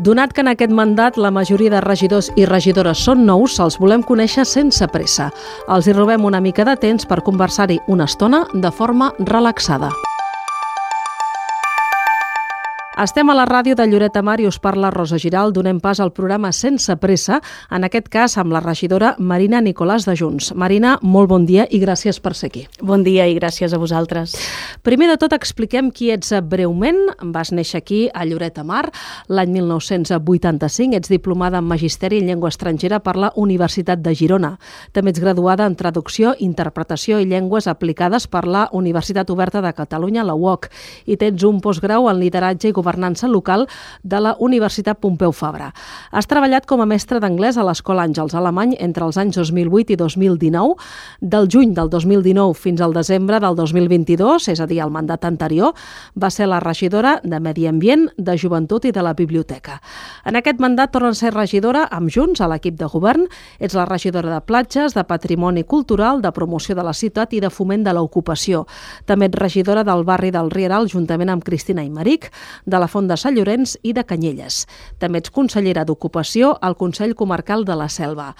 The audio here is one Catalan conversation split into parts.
Donat que en aquest mandat la majoria de regidors i regidores són nous, els volem conèixer sense pressa. Els hi robem una mica de temps per conversar-hi una estona de forma relaxada. Estem a la ràdio de Lloret de Mar i us parla Rosa Giral. Donem pas al programa Sense Pressa, en aquest cas amb la regidora Marina Nicolàs de Junts. Marina, molt bon dia i gràcies per ser aquí. Bon dia i gràcies a vosaltres. Primer de tot, expliquem qui ets breument. Vas néixer aquí, a Lloret de Mar, l'any 1985. Ets diplomada en Magisteri en Llengua Estrangera per la Universitat de Girona. També ets graduada en Traducció, Interpretació i Llengües Aplicades per la Universitat Oberta de Catalunya, la UOC, i tens un postgrau en Lideratge i Governança governança local de la Universitat Pompeu Fabra. Has treballat com a mestre d'anglès a l'Escola Àngels Alemany entre els anys 2008 i 2019. Del juny del 2019 fins al desembre del 2022, és a dir, el mandat anterior, va ser la regidora de Medi Ambient, de Joventut i de la Biblioteca. En aquest mandat torna a ser regidora amb Junts a l'equip de govern. Ets la regidora de platges, de patrimoni cultural, de promoció de la ciutat i de foment de l'ocupació. També ets regidora del barri del Rieral, juntament amb Cristina Imeric, de la Font de Sant Llorenç i de Canyelles. També ets consellera d'Ocupació al Consell Comarcal de la Selva.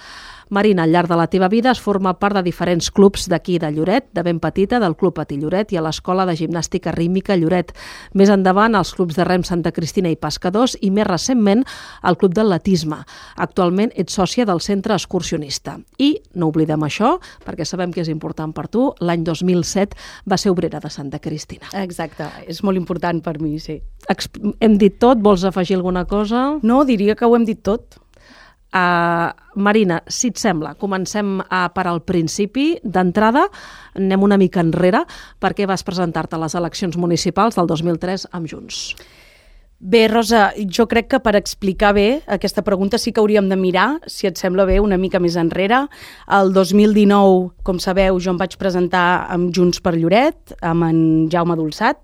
Marina, al llarg de la teva vida has format part de diferents clubs d'aquí de Lloret, de ben petita, del Club Patí Lloret i a l'Escola de Gimnàstica Rítmica Lloret. Més endavant, als clubs de rem Santa Cristina i Pescadors i més recentment al Club d'Atletisme. Actualment ets sòcia del Centre Excursionista. I, no oblidem això, perquè sabem que és important per tu, l'any 2007 va ser obrera de Santa Cristina. Exacte, és molt important per mi, sí. Hem dit tot, vols afegir alguna cosa? No, diria que ho hem dit tot. Uh, Marina, si et sembla, comencem uh, per al principi. D'entrada, anem una mica enrere perquè vas presentar-te a les eleccions municipals del 2003 amb Junts. Bé, Rosa, jo crec que per explicar bé aquesta pregunta sí que hauríem de mirar, si et sembla bé, una mica més enrere. El 2019, com sabeu, jo em vaig presentar amb Junts per Lloret, amb en Jaume Dolçat.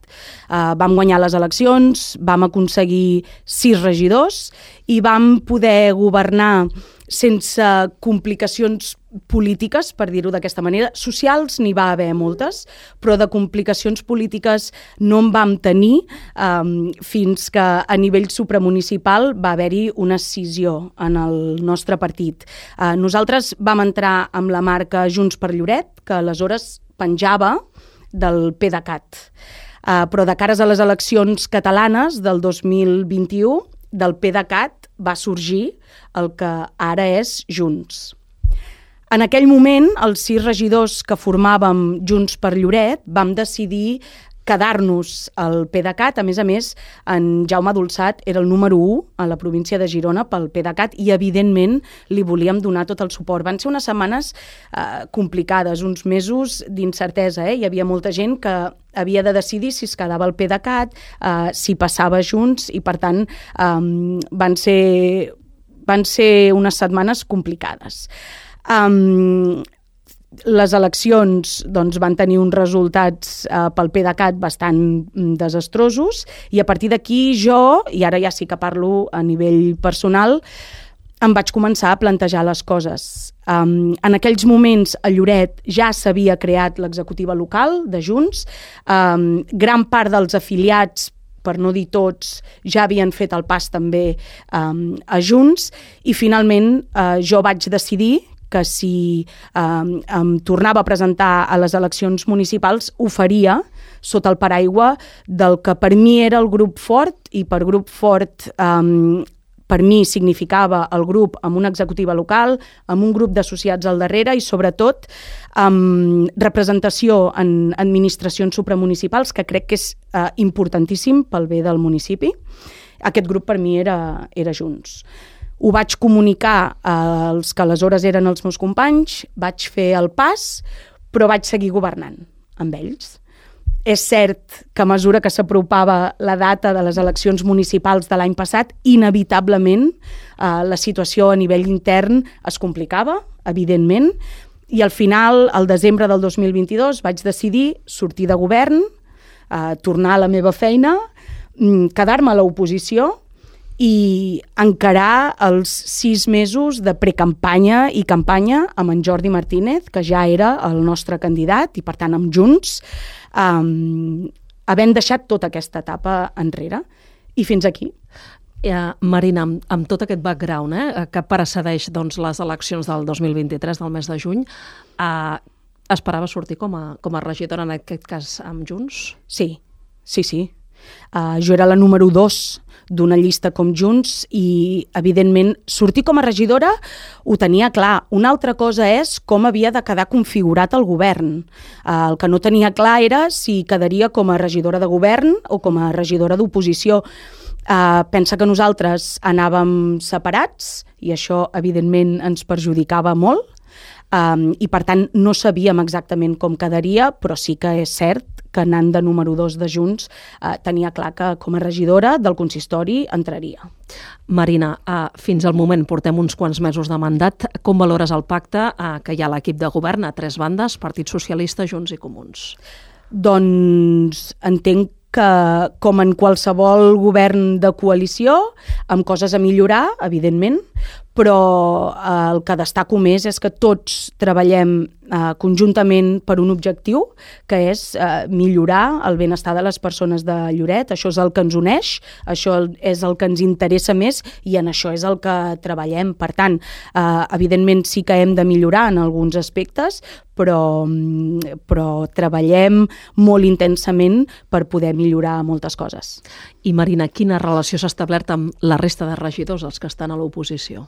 Uh, vam guanyar les eleccions, vam aconseguir sis regidors i vam poder governar sense complicacions polítiques, per dir-ho d'aquesta manera. Socials n'hi va haver moltes, però de complicacions polítiques no en vam tenir um, fins que a nivell supramunicipal va haver-hi una escissió en el nostre partit. Uh, nosaltres vam entrar amb la marca Junts per Lloret, que aleshores penjava del PDeCAT. Uh, però de cares a les eleccions catalanes del 2021, del PDeCAT va sorgir el que ara és Junts. En aquell moment, els sis regidors que formàvem Junts per Lloret vam decidir quedar-nos al PDeCAT. A més a més, en Jaume Dolçat era el número 1 a la província de Girona pel PDeCAT i, evidentment, li volíem donar tot el suport. Van ser unes setmanes eh, complicades, uns mesos d'incertesa. Eh? Hi havia molta gent que havia de decidir si es quedava al PDeCAT, eh, si passava junts i, per tant, eh, van ser van ser unes setmanes complicades. Um, les eleccions doncs, van tenir uns resultats eh, pel PDeCAT bastant mm, desastrosos i a partir d'aquí jo, i ara ja sí que parlo a nivell personal, em vaig començar a plantejar les coses. Um, en aquells moments a Lloret ja s'havia creat l'executiva local de Junts, um, gran part dels afiliats per no dir tots, ja havien fet el pas també um, a Junts i finalment uh, jo vaig decidir que si eh, em tornava a presentar a les eleccions municipals ho faria sota el paraigua del que per mi era el grup fort i per grup fort eh, per mi significava el grup amb una executiva local, amb un grup d'associats al darrere i sobretot amb representació en administracions supramunicipals que crec que és eh, importantíssim pel bé del municipi. Aquest grup per mi era, era Junts. Ho vaig comunicar als que aleshores eren els meus companys, vaig fer el pas, però vaig seguir governant amb ells. És cert que a mesura que s'apropava la data de les eleccions municipals de l'any passat, inevitablement eh, la situació a nivell intern es complicava, evidentment, i al final, al desembre del 2022, vaig decidir sortir de govern, eh, tornar a la meva feina, mm, quedar-me a l'oposició i encarar els sis mesos de precampanya i campanya amb en Jordi Martínez, que ja era el nostre candidat, i per tant amb Junts, um, havent deixat tota aquesta etapa enrere. I fins aquí. Eh, Marina, amb, amb tot aquest background eh, que precedeix doncs, les eleccions del 2023, del mes de juny, eh, esperava sortir com a, com a regidora, en aquest cas amb Junts? Sí, sí, sí. Uh, jo era la número 2 d'una llista com Junts i, evidentment, sortir com a regidora ho tenia clar. Una altra cosa és com havia de quedar configurat el govern. Uh, el que no tenia clar era si quedaria com a regidora de govern o com a regidora d'oposició. Uh, pensa que nosaltres anàvem separats i això, evidentment, ens perjudicava molt um, i, per tant, no sabíem exactament com quedaria, però sí que és cert que anant de número 2 de Junts eh, tenia clar que com a regidora del consistori entraria. Marina, eh, fins al moment portem uns quants mesos de mandat. Com valores el pacte eh, que hi ha l'equip de govern a tres bandes, Partit Socialista, Junts i Comuns? Doncs entenc que, com en qualsevol govern de coalició, amb coses a millorar, evidentment, però eh, el que destaco més és que tots treballem eh, conjuntament per un objectiu, que és eh, millorar el benestar de les persones de Lloret. Això és el que ens uneix, això és el que ens interessa més i en això és el que treballem. Per tant, eh, evidentment sí que hem de millorar en alguns aspectes, però, mm, però treballem molt intensament per poder millorar moltes coses. I Marina, quina relació s'ha establert amb la resta de regidors, els que estan a l'oposició?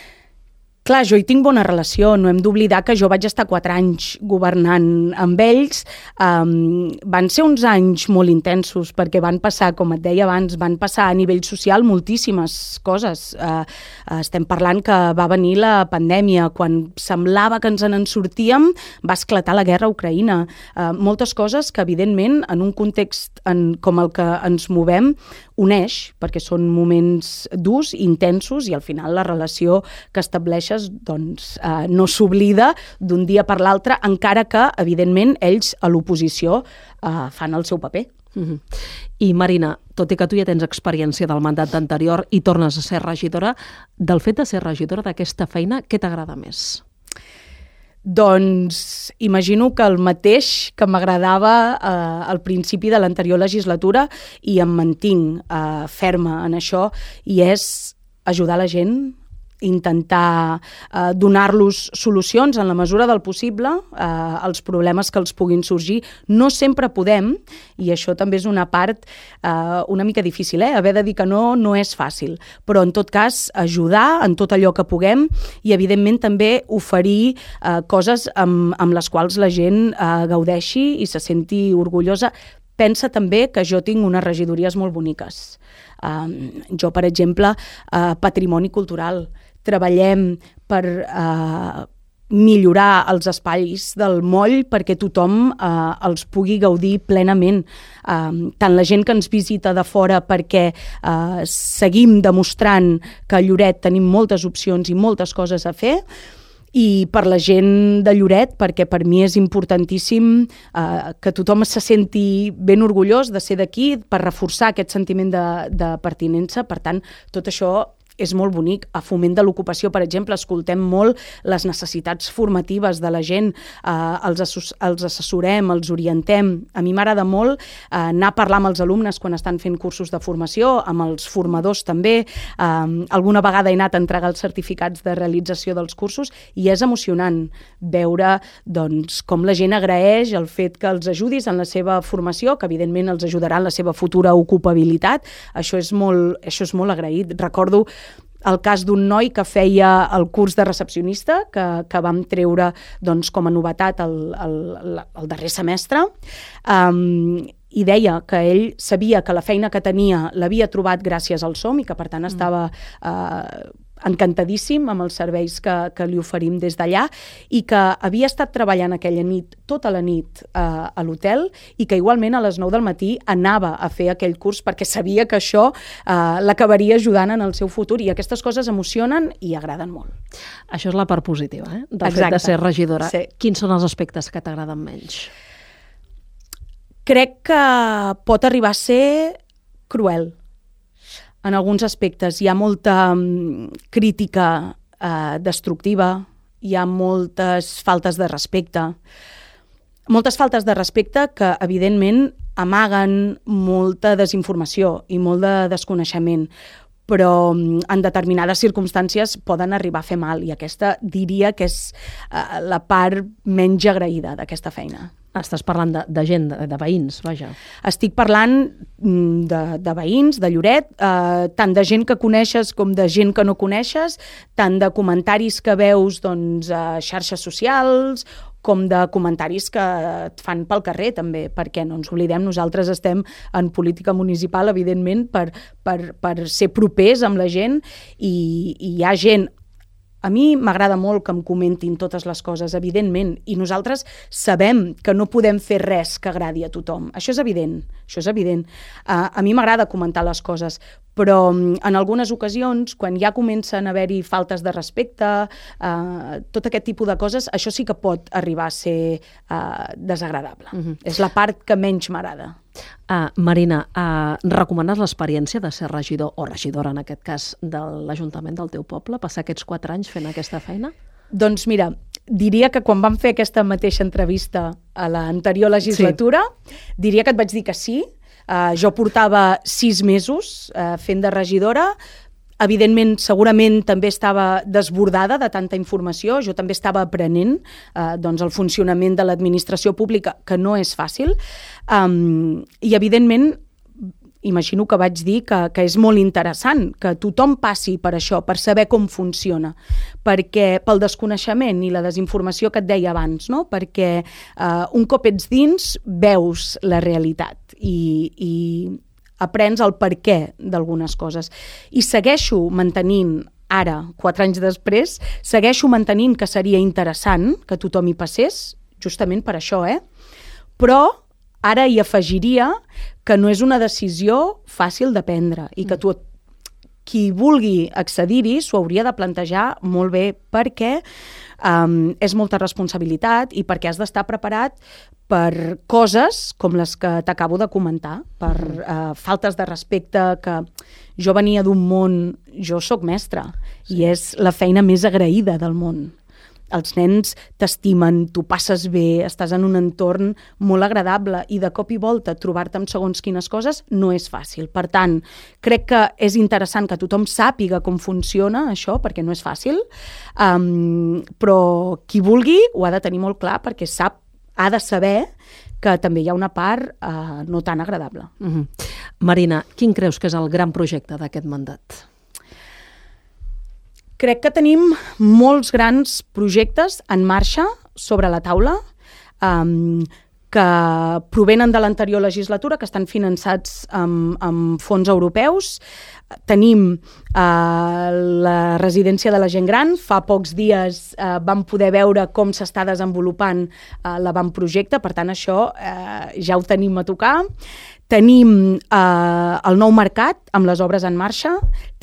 Clar, jo hi tinc bona relació, no hem d'oblidar que jo vaig estar quatre anys governant amb ells. Um, van ser uns anys molt intensos perquè van passar, com et deia abans, van passar a nivell social moltíssimes coses. Uh, estem parlant que va venir la pandèmia, quan semblava que ens en sortíem, va esclatar la guerra a Ucraïna. Uh, moltes coses que, evidentment, en un context en, com el que ens movem, uneix, perquè són moments durs, intensos, i al final la relació que estableixes doncs, eh, no s'oblida d'un dia per l'altre, encara que, evidentment, ells a l'oposició eh, fan el seu paper. Mm -hmm. I Marina, tot i que tu ja tens experiència del mandat anterior i tornes a ser regidora, del fet de ser regidora d'aquesta feina, què t'agrada més? Doncs imagino que el mateix que m'agradava eh, al principi de l'anterior legislatura i em mantinc eh, ferma en això i és ajudar la gent intentar eh, donar-los solucions en la mesura del possible eh, als problemes que els puguin sorgir. No sempre podem, i això també és una part eh, una mica difícil, eh? haver de dir que no no és fàcil, però en tot cas ajudar en tot allò que puguem i evidentment també oferir eh, coses amb, amb les quals la gent eh, gaudeixi i se senti orgullosa pensa també que jo tinc unes regidories molt boniques. Um, jo, per exemple, uh, patrimoni cultural treballem per eh, millorar els espais del moll perquè tothom eh, els pugui gaudir plenament. Eh, tant la gent que ens visita de fora perquè eh, seguim demostrant que a Lloret tenim moltes opcions i moltes coses a fer, i per la gent de Lloret, perquè per mi és importantíssim eh, que tothom se senti ben orgullós de ser d'aquí, per reforçar aquest sentiment de, de pertinença. Per tant, tot això és molt bonic. A Foment de l'Ocupació, per exemple, escoltem molt les necessitats formatives de la gent, eh, els, els assessorem, els orientem. A mi m'agrada molt eh, anar a parlar amb els alumnes quan estan fent cursos de formació, amb els formadors també. Eh, alguna vegada he anat a entregar els certificats de realització dels cursos i és emocionant veure doncs, com la gent agraeix el fet que els ajudis en la seva formació, que evidentment els ajudarà en la seva futura ocupabilitat. Això és molt, això és molt agraït. Recordo el cas d'un noi que feia el curs de recepcionista, que, que vam treure doncs, com a novetat el, el, el darrer semestre, um, i deia que ell sabia que la feina que tenia l'havia trobat gràcies al SOM i que per tant mm. estava eh, encantadíssim amb els serveis que, que li oferim des d'allà i que havia estat treballant aquella nit, tota la nit, eh, a l'hotel i que igualment a les 9 del matí anava a fer aquell curs perquè sabia que això eh, l'acabaria ajudant en el seu futur i aquestes coses emocionen i agraden molt. Això és la part positiva, eh? del Exacte. fet de ser regidora. Sí. Quins són els aspectes que t'agraden menys? Crec que pot arribar a ser cruel en alguns aspectes. Hi ha molta um, crítica eh, destructiva, hi ha moltes faltes de respecte, moltes faltes de respecte que, evidentment, amaguen molta desinformació i molt de desconeixement, però mm, en determinades circumstàncies poden arribar a fer mal i aquesta diria que és uh, la part menys agraïda d'aquesta feina. Estàs parlant de, de gent, de, de veïns, vaja. Estic parlant mm, de, de veïns, de Lloret, eh, tant de gent que coneixes com de gent que no coneixes, tant de comentaris que veus doncs, a xarxes socials com de comentaris que et fan pel carrer també, perquè no ens oblidem, nosaltres estem en política municipal, evidentment, per, per, per ser propers amb la gent i, i hi ha gent a mi m'agrada molt que em comentin totes les coses, evidentment, i nosaltres sabem que no podem fer res que agradi a tothom. Això és evident, això és evident. Uh, a mi m'agrada comentar les coses, però mm, en algunes ocasions, quan ja comencen a haver-hi faltes de respecte, uh, tot aquest tipus de coses, això sí que pot arribar a ser uh, desagradable. Uh -huh. És la part que menys m'agrada. Uh, Marina, uh, recomanes l'experiència de ser regidor o regidora, en aquest cas, de l'Ajuntament del teu poble, passar aquests quatre anys fent aquesta feina? Doncs mira, diria que quan vam fer aquesta mateixa entrevista a l'anterior legislatura, sí. diria que et vaig dir que sí. Uh, jo portava sis mesos uh, fent de regidora, evidentment, segurament també estava desbordada de tanta informació, jo també estava aprenent eh, doncs el funcionament de l'administració pública, que no és fàcil, um, i evidentment imagino que vaig dir que, que és molt interessant que tothom passi per això, per saber com funciona, perquè pel desconeixement i la desinformació que et deia abans, no? perquè uh, un cop ets dins veus la realitat. I, i aprens el per què d'algunes coses. I segueixo mantenint ara, quatre anys després, segueixo mantenint que seria interessant que tothom hi passés, justament per això, eh? Però ara hi afegiria que no és una decisió fàcil de prendre i que mm. tu qui vulgui accedir-hi s'ho hauria de plantejar molt bé perquè um, és molta responsabilitat i perquè has d'estar preparat per coses com les que t'acabo de comentar, per uh, faltes de respecte que jo venia d'un món, jo sóc mestra sí. i és la feina més agraïda del món els nens t'estimen, tu passes bé, estàs en un entorn molt agradable i de cop i volta trobar-te amb segons quines coses no és fàcil. Per tant, crec que és interessant que tothom sàpiga com funciona això, perquè no és fàcil, um, però qui vulgui ho ha de tenir molt clar perquè sap, ha de saber que també hi ha una part uh, no tan agradable. Uh -huh. Marina, quin creus que és el gran projecte d'aquest mandat? Crec que tenim molts grans projectes en marxa sobre la taula um, que provenen de l'anterior legislatura, que estan finançats amb, amb fons europeus. Tenim eh, la residència de la gent gran. Fa pocs dies eh, vam poder veure com s'està desenvolupant eh, l'avantprojecte, per tant, això eh, ja ho tenim a tocar. Tenim eh, el nou mercat amb les obres en marxa,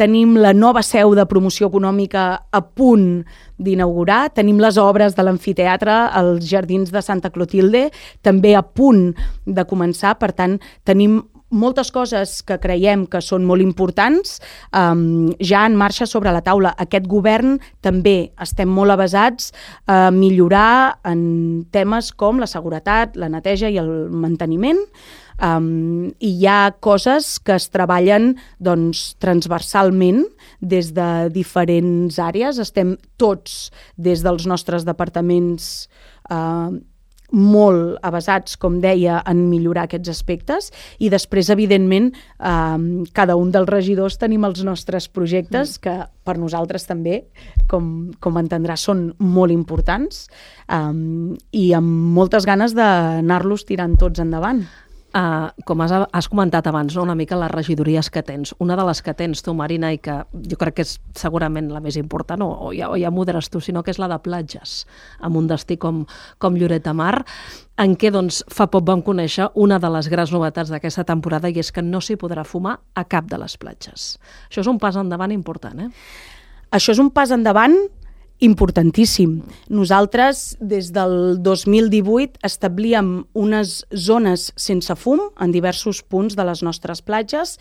tenim la nova seu de promoció econòmica a punt d'inaugurar, tenim les obres de l'amfiteatre als Jardins de Santa Clotilde, també a punt de començar, per tant, tenim moltes coses que creiem que són molt importants um, ja en marxa sobre la taula. Aquest govern també estem molt avasats a millorar en temes com la seguretat, la neteja i el manteniment, Um, I hi ha coses que es treballen doncs, transversalment des de diferents àrees. Estem tots, des dels nostres departaments, uh, molt avasats, com deia, en millorar aquests aspectes i després, evidentment, eh, cada un dels regidors tenim els nostres projectes mm. que per nosaltres també, com, com entendrà, són molt importants eh, i amb moltes ganes d'anar-los tirant tots endavant. Uh, com has, has comentat abans, no? una mica les regidories que tens. Una de les que tens tu, Marina, i que jo crec que és segurament la més important, o, o, ja, o ja moderes tu, sinó que és la de platges, amb un destí com, com Lloret de Mar, en què doncs, fa poc vam conèixer una de les grans novetats d'aquesta temporada i és que no s'hi podrà fumar a cap de les platges. Això és un pas endavant important, eh? Això és un pas endavant importantíssim. Nosaltres, des del 2018, establíem unes zones sense fum en diversos punts de les nostres platges.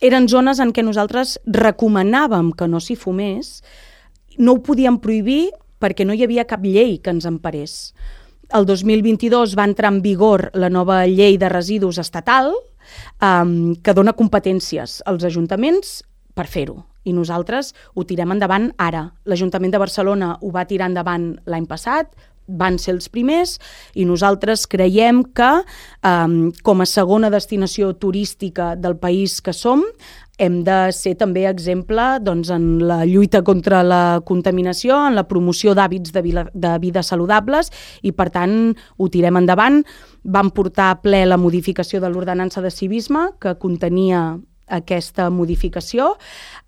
Eren zones en què nosaltres recomanàvem que no s'hi fumés. No ho podíem prohibir perquè no hi havia cap llei que ens emparés. El 2022 va entrar en vigor la nova llei de residus estatal, um, que dona competències als ajuntaments per fer-ho. I nosaltres ho tirem endavant ara. L'Ajuntament de Barcelona ho va tirar endavant l'any passat, van ser els primers i nosaltres creiem que um, com a segona destinació turística del país que som hem de ser també exemple doncs, en la lluita contra la contaminació, en la promoció d'hàbits de, de vida saludables i, per tant, ho tirem endavant. Vam portar a ple la modificació de l'ordenança de civisme, que contenia aquesta modificació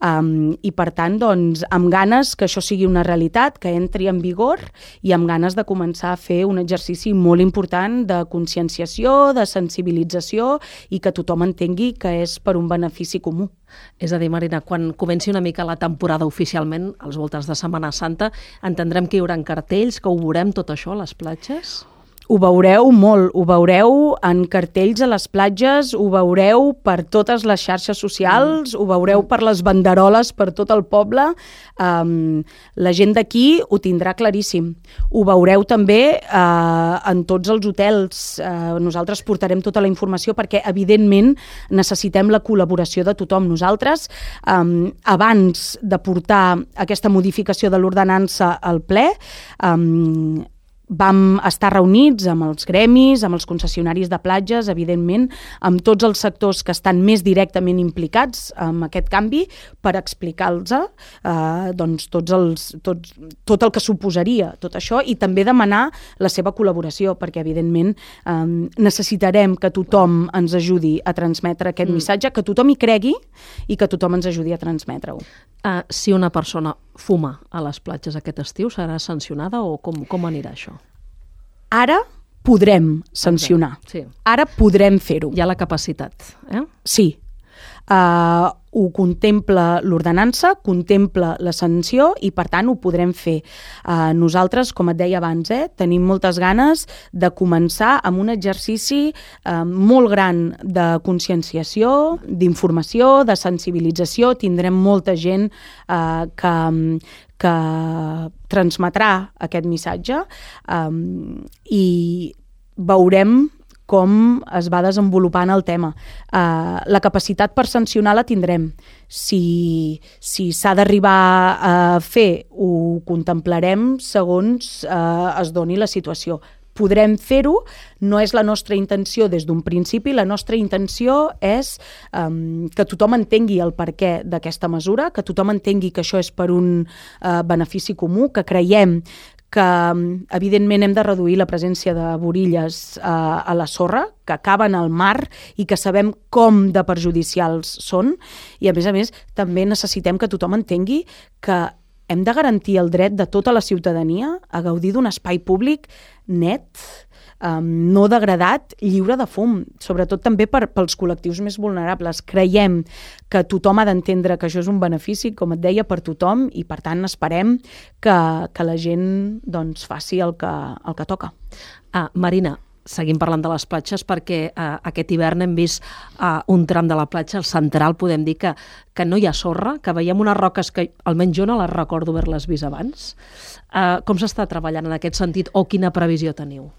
um, i per tant doncs, amb ganes que això sigui una realitat, que entri en vigor i amb ganes de començar a fer un exercici molt important de conscienciació, de sensibilització i que tothom entengui que és per un benefici comú. És a dir, Marina, quan comenci una mica la temporada oficialment, als voltes de Setmana Santa, entendrem que hi haurà cartells, que ho veurem tot això a les platges? Ho veureu molt, ho veureu en cartells a les platges, ho veureu per totes les xarxes socials, mm. ho veureu per les banderoles per tot el poble. Um, la gent d'aquí ho tindrà claríssim. Ho veureu també uh, en tots els hotels. Uh, nosaltres portarem tota la informació perquè, evidentment, necessitem la col·laboració de tothom. Nosaltres, um, abans de portar aquesta modificació de l'ordenança al ple, um, vam estar reunits amb els gremis, amb els concessionaris de platges, evidentment, amb tots els sectors que estan més directament implicats en aquest canvi per explicar-los eh, doncs, tots els, tots, tot el que suposaria tot això i també demanar la seva col·laboració perquè, evidentment, eh, necessitarem que tothom ens ajudi a transmetre aquest mm. missatge, que tothom hi cregui i que tothom ens ajudi a transmetre-ho. Uh, si una persona fuma a les platges aquest estiu, serà sancionada o com, com anirà això? Ara podrem sancionar. Sí. Ara podrem fer-ho. Hi ha la capacitat, eh? Sí. Uh, ho contempla l'ordenança, contempla la sanció i, per tant, ho podrem fer. Uh, nosaltres, com et deia abans, eh, tenim moltes ganes de començar amb un exercici uh, molt gran de conscienciació, d'informació, de sensibilització. Tindrem molta gent uh, que, que transmetrà aquest missatge um, i veurem com es va desenvolupant el tema. Uh, la capacitat per sancionar la tindrem. Si s'ha si d'arribar a fer, ho contemplarem segons uh, es doni la situació podrem fer-ho, no és la nostra intenció des d'un principi, la nostra intenció és um, que tothom entengui el perquè d'aquesta mesura, que tothom entengui que això és per un uh, benefici comú, que creiem que evidentment hem de reduir la presència de borilles a, a la sorra, que acaben al mar i que sabem com de perjudicials són. I a més a més també necessitem que tothom entengui que hem de garantir el dret de tota la ciutadania a gaudir d'un espai públic net, um, no degradat, lliure de fum, sobretot també per, pels col·lectius més vulnerables. Creiem que tothom ha d'entendre que això és un benefici, com et deia, per tothom i per tant esperem que, que la gent doncs, faci el que, el que toca. Ah, Marina, seguim parlant de les platges perquè eh, aquest hivern hem vist eh, un tram de la platja, el central, podem dir que, que no hi ha sorra, que veiem unes roques que almenys jo no les recordo haver-les vist abans. Eh, com s'està treballant en aquest sentit o quina previsió teniu?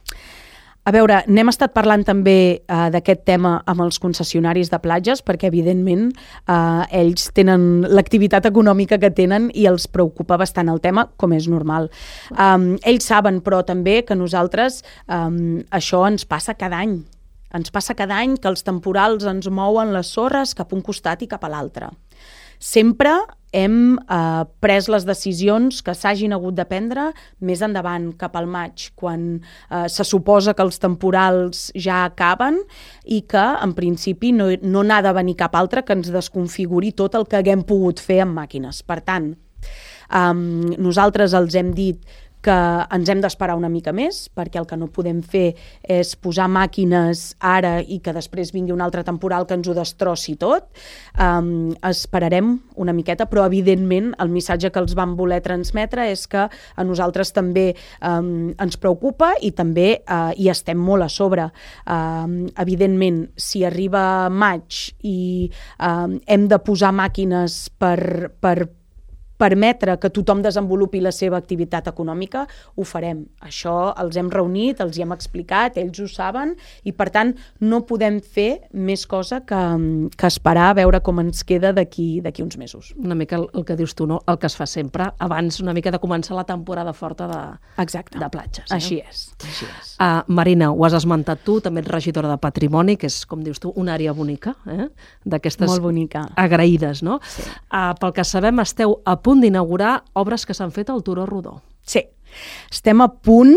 A veure, n'hem estat parlant també uh, d'aquest tema amb els concessionaris de platges perquè, evidentment, uh, ells tenen l'activitat econòmica que tenen i els preocupa bastant el tema, com és normal. Um, ells saben, però, també que nosaltres um, això ens passa cada any. Ens passa cada any que els temporals ens mouen les sorres cap a un costat i cap a l'altre. Sempre hem eh, pres les decisions que s'hagin hagut de prendre més endavant, cap al maig, quan eh, se suposa que els temporals ja acaben i que, en principi, no, no n'ha de venir cap altre que ens desconfiguri tot el que haguem pogut fer amb màquines. Per tant, eh, nosaltres els hem dit que ens hem d'esperar una mica més, perquè el que no podem fer és posar màquines ara i que després vingui un altre temporal que ens ho destrossi tot. Um, esperarem una miqueta, però evidentment el missatge que els vam voler transmetre és que a nosaltres també um, ens preocupa i també uh, hi estem molt a sobre. Um, evidentment, si arriba maig i um, hem de posar màquines per, per permetre que tothom desenvolupi la seva activitat econòmica, ho farem. Això els hem reunit, els hi hem explicat, ells ho saben, i per tant no podem fer més cosa que, que esperar a veure com ens queda d'aquí uns mesos. Una mica el, el que dius tu, no? el que es fa sempre, abans una mica de començar la temporada forta de, Exacte. de platges. Eh? Així és. Així és. Uh, Marina, ho has esmentat tu, també ets regidora de Patrimoni, que és, com dius tu, una àrea bonica, eh? d'aquestes Molt bonica. agraïdes, no? Sí. Uh, pel que sabem, esteu a punt d'inaugurar obres que s'han fet al Turó Rodó. Sí, estem a punt,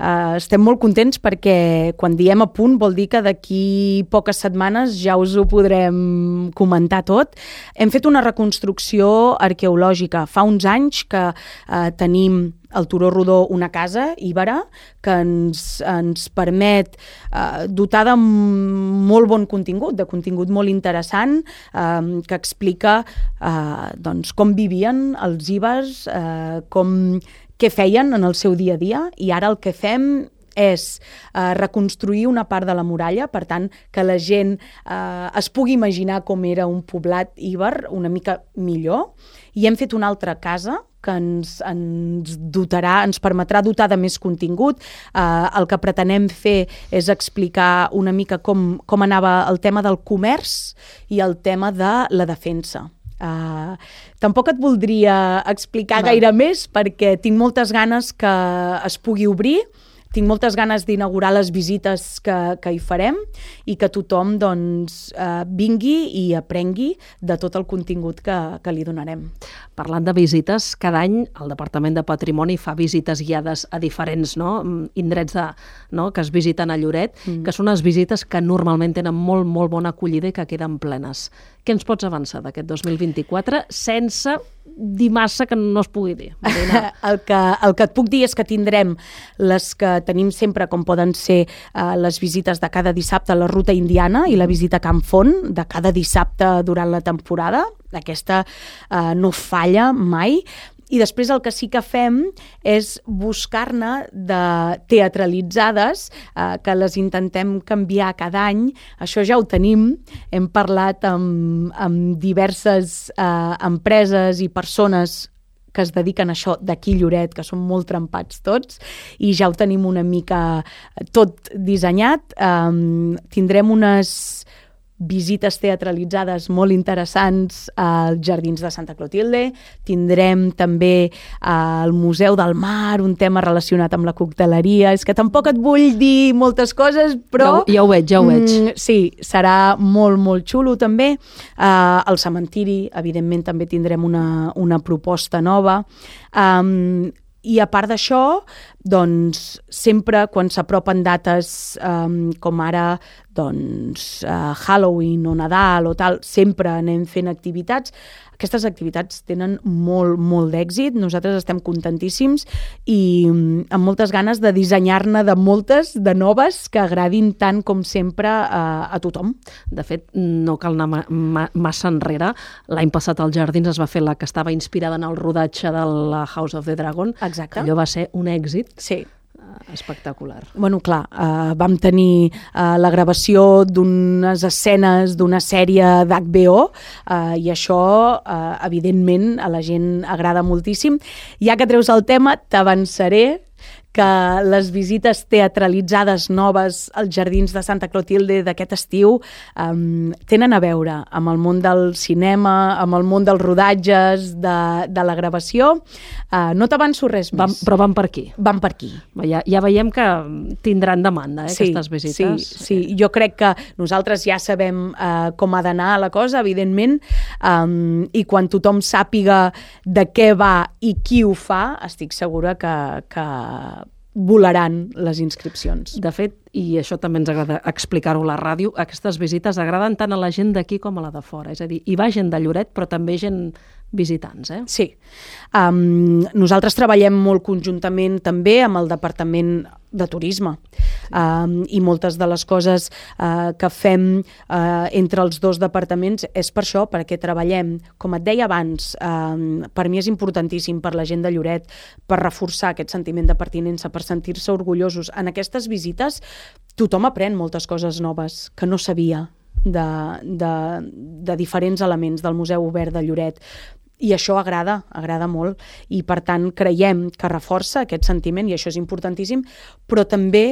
eh, estem molt contents perquè quan diem a punt vol dir que d'aquí poques setmanes ja us ho podrem comentar tot. Hem fet una reconstrucció arqueològica. Fa uns anys que eh, tenim el Turó Rodó una casa íbera que ens, ens permet eh, dotar de molt bon contingut, de contingut molt interessant eh, que explica eh, doncs, com vivien els íbers, eh, com què feien en el seu dia a dia i ara el que fem és eh, reconstruir una part de la muralla, per tant, que la gent eh, es pugui imaginar com era un poblat íber una mica millor. I hem fet una altra casa que ens, ens dotarà, ens permetrà dotar de més contingut. Eh, el que pretenem fer és explicar una mica com, com anava el tema del comerç i el tema de la defensa. Uh, tampoc et voldria explicar Va. gaire més perquè tinc moltes ganes que es pugui obrir tinc moltes ganes d'inaugurar les visites que, que hi farem i que tothom doncs, eh, vingui i aprengui de tot el contingut que, que li donarem. Parlant de visites, cada any el Departament de Patrimoni fa visites guiades a diferents no, indrets de, no, que es visiten a Lloret, mm. que són unes visites que normalment tenen molt, molt bona acollida i que queden plenes. Què ens pots avançar d'aquest 2024 sense dir massa que no es pugui dir? el, que, el que et puc dir és que tindrem les que tenim sempre, com poden ser uh, les visites de cada dissabte a la ruta indiana i la visita a Camp Font de cada dissabte durant la temporada. Aquesta uh, no falla mai i després el que sí que fem és buscar-ne de teatralitzades eh, que les intentem canviar cada any. Això ja ho tenim. Hem parlat amb, amb diverses eh, empreses i persones que es dediquen a això d'aquí Lloret, que són molt trempats tots, i ja ho tenim una mica tot dissenyat. Um, tindrem unes visites teatralitzades molt interessants als Jardins de Santa Clotilde. Tindrem també al Museu del Mar, un tema relacionat amb la cocteleria. És que tampoc et vull dir moltes coses, però... Ja, ja ho veig, ja ho veig. Mm, sí, serà molt, molt xulo també. Uh, al cementiri, evidentment, també tindrem una, una proposta nova. Um, i a part d'això, doncs, sempre quan s'apropen dates um, com ara doncs, uh, Halloween o Nadal o tal, sempre anem fent activitats. Aquestes activitats tenen molt, molt d'èxit, nosaltres estem contentíssims i mm, amb moltes ganes de dissenyar-ne de moltes, de noves, que agradin tant com sempre a, a tothom. De fet, no cal anar ma ma massa enrere. L'any passat als Jardins es va fer la que estava inspirada en el rodatge de la House of the Dragon. Exacte. Allò va ser un èxit. Sí espectacular. Bueno, clar, eh, vam tenir eh, la gravació d'unes escenes d'una sèrie d'HBO eh, i això, eh, evidentment, a la gent agrada moltíssim. Ja que treus el tema, t'avançaré que les visites teatralitzades noves als Jardins de Santa Clotilde d'aquest estiu um, tenen a veure amb el món del cinema, amb el món dels rodatges, de, de la gravació. Uh, no t'avanço res més. Van, però van per aquí. Van per aquí. Ja, ja veiem que tindran demanda, eh, sí, aquestes visites. Sí, sí, jo crec que nosaltres ja sabem uh, com ha d'anar la cosa, evidentment, um, i quan tothom sàpiga de què va i qui ho fa, estic segura que, que volaran les inscripcions. De fet, i això també ens agrada explicar-ho a la ràdio, aquestes visites agraden tant a la gent d'aquí com a la de fora. És a dir, hi va gent de Lloret, però també gent visitants, eh? Sí. Um, nosaltres treballem molt conjuntament també amb el Departament de Turisme um, i moltes de les coses uh, que fem uh, entre els dos departaments és per això, perquè treballem. Com et deia abans, um, per mi és importantíssim per la gent de Lloret, per reforçar aquest sentiment de pertinença, per sentir-se orgullosos. En aquestes visites tothom aprèn moltes coses noves que no sabia de, de, de diferents elements del Museu Obert de Lloret i això agrada, agrada molt. I per tant creiem que reforça aquest sentiment i això és importantíssim, però també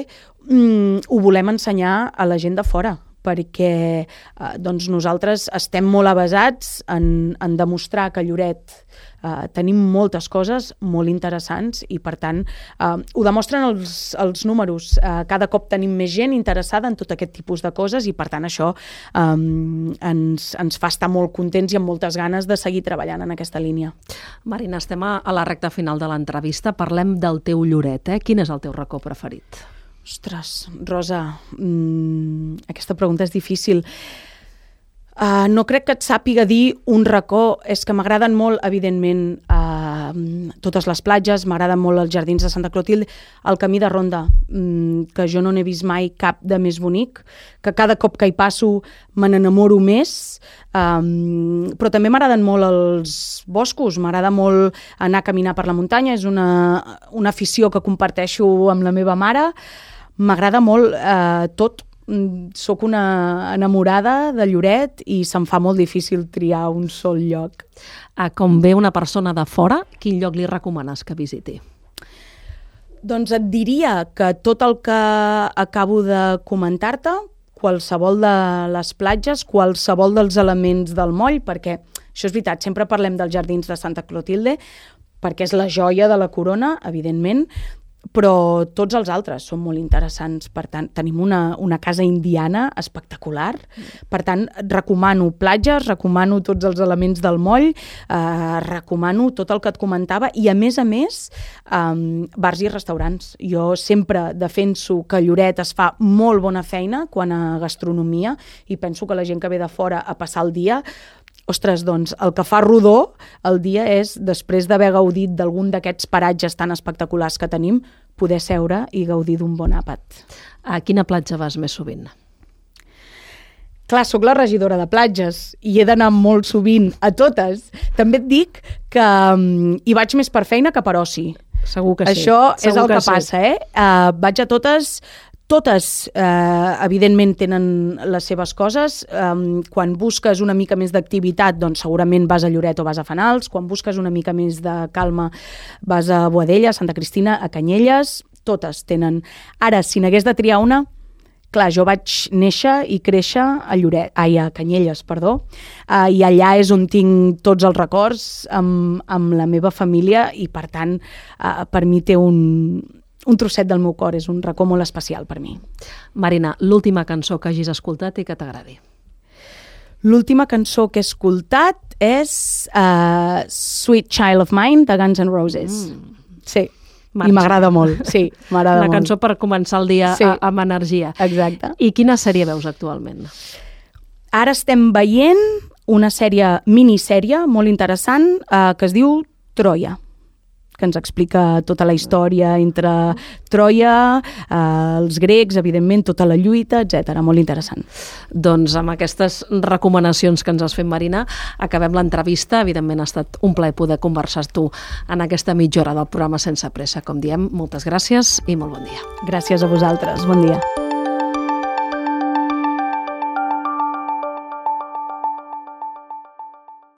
mm, ho volem ensenyar a la gent de fora perquè eh, doncs nosaltres estem molt avasats en, en demostrar que Lloret eh, tenim moltes coses molt interessants i per tant eh, ho demostren els, els números. Eh, cada cop tenim més gent interessada en tot aquest tipus de coses i per tant això eh, ens, ens fa estar molt contents i amb moltes ganes de seguir treballant en aquesta línia. Marina, estem a, la recta final de l'entrevista. Parlem del teu Lloret. Eh? Quin és el teu racó preferit? Ostres, Rosa, mmm, aquesta pregunta és difícil. Uh, no crec que et sàpiga dir un racó, és que m'agraden molt, evidentment, uh, totes les platges, m'agraden molt els jardins de Santa Clotilde, el camí de Ronda, um, que jo no n'he vist mai cap de més bonic, que cada cop que hi passo me n'enamoro més, um, però també m'agraden molt els boscos, m'agrada molt anar a caminar per la muntanya, és una, una afició que comparteixo amb la meva mare, m'agrada molt eh, tot, Mm, sóc una enamorada de Lloret i se'm fa molt difícil triar un sol lloc. A com ve una persona de fora, quin lloc li recomanes que visiti? Doncs et diria que tot el que acabo de comentar-te, qualsevol de les platges, qualsevol dels elements del moll, perquè això és veritat, sempre parlem dels jardins de Santa Clotilde, perquè és la joia de la corona, evidentment, però tots els altres són molt interessants. Per tant, tenim una, una casa indiana espectacular. Per tant, recomano platges, recomano tots els elements del moll, eh, recomano tot el que et comentava i, a més a més, eh, bars i restaurants. Jo sempre defenso que Lloret es fa molt bona feina quan a gastronomia i penso que la gent que ve de fora a passar el dia ostres, doncs el que fa rodó el dia és, després d'haver gaudit d'algun d'aquests paratges tan espectaculars que tenim, poder seure i gaudir d'un bon àpat. A quina platja vas més sovint? Clar, sóc la regidora de platges i he d'anar molt sovint a totes. També et dic que um, hi vaig més per feina que per oci. Segur que sí. Això Segur és el que, que sí. passa, eh? Uh, vaig a totes totes, eh, evidentment, tenen les seves coses. Um, quan busques una mica més d'activitat, doncs segurament vas a Lloret o vas a Fanals. Quan busques una mica més de calma, vas a Boadella, a Santa Cristina, a Canyelles. Totes tenen... Ara, si n'hagués de triar una, clar, jo vaig néixer i créixer a Lloret, ai, a Canyelles, perdó, uh, i allà és on tinc tots els records amb, amb la meva família i, per tant, uh, per mi té un, un trosset del meu cor, és un racó molt especial per mi. Marina, l'última cançó que hagis escoltat i que t'agradi. L'última cançó que he escoltat és uh, Sweet Child of Mine, de Guns N' Roses. Mm. Sí, Marxa. i m'agrada molt, sí, m'agrada molt. Una cançó per començar el dia sí. amb energia. Exacte. I quina sèrie veus actualment? Ara estem veient una sèrie, minissèrie, molt interessant, uh, que es diu Troia que ens explica tota la història entre Troia, eh, els grecs, evidentment, tota la lluita, etc. Molt interessant. Doncs amb aquestes recomanacions que ens has fet, Marina, acabem l'entrevista. Evidentment ha estat un plaer poder conversar tu en aquesta mitja hora del programa Sense Pressa. Com diem, moltes gràcies i molt bon dia. Gràcies a vosaltres. Bon dia.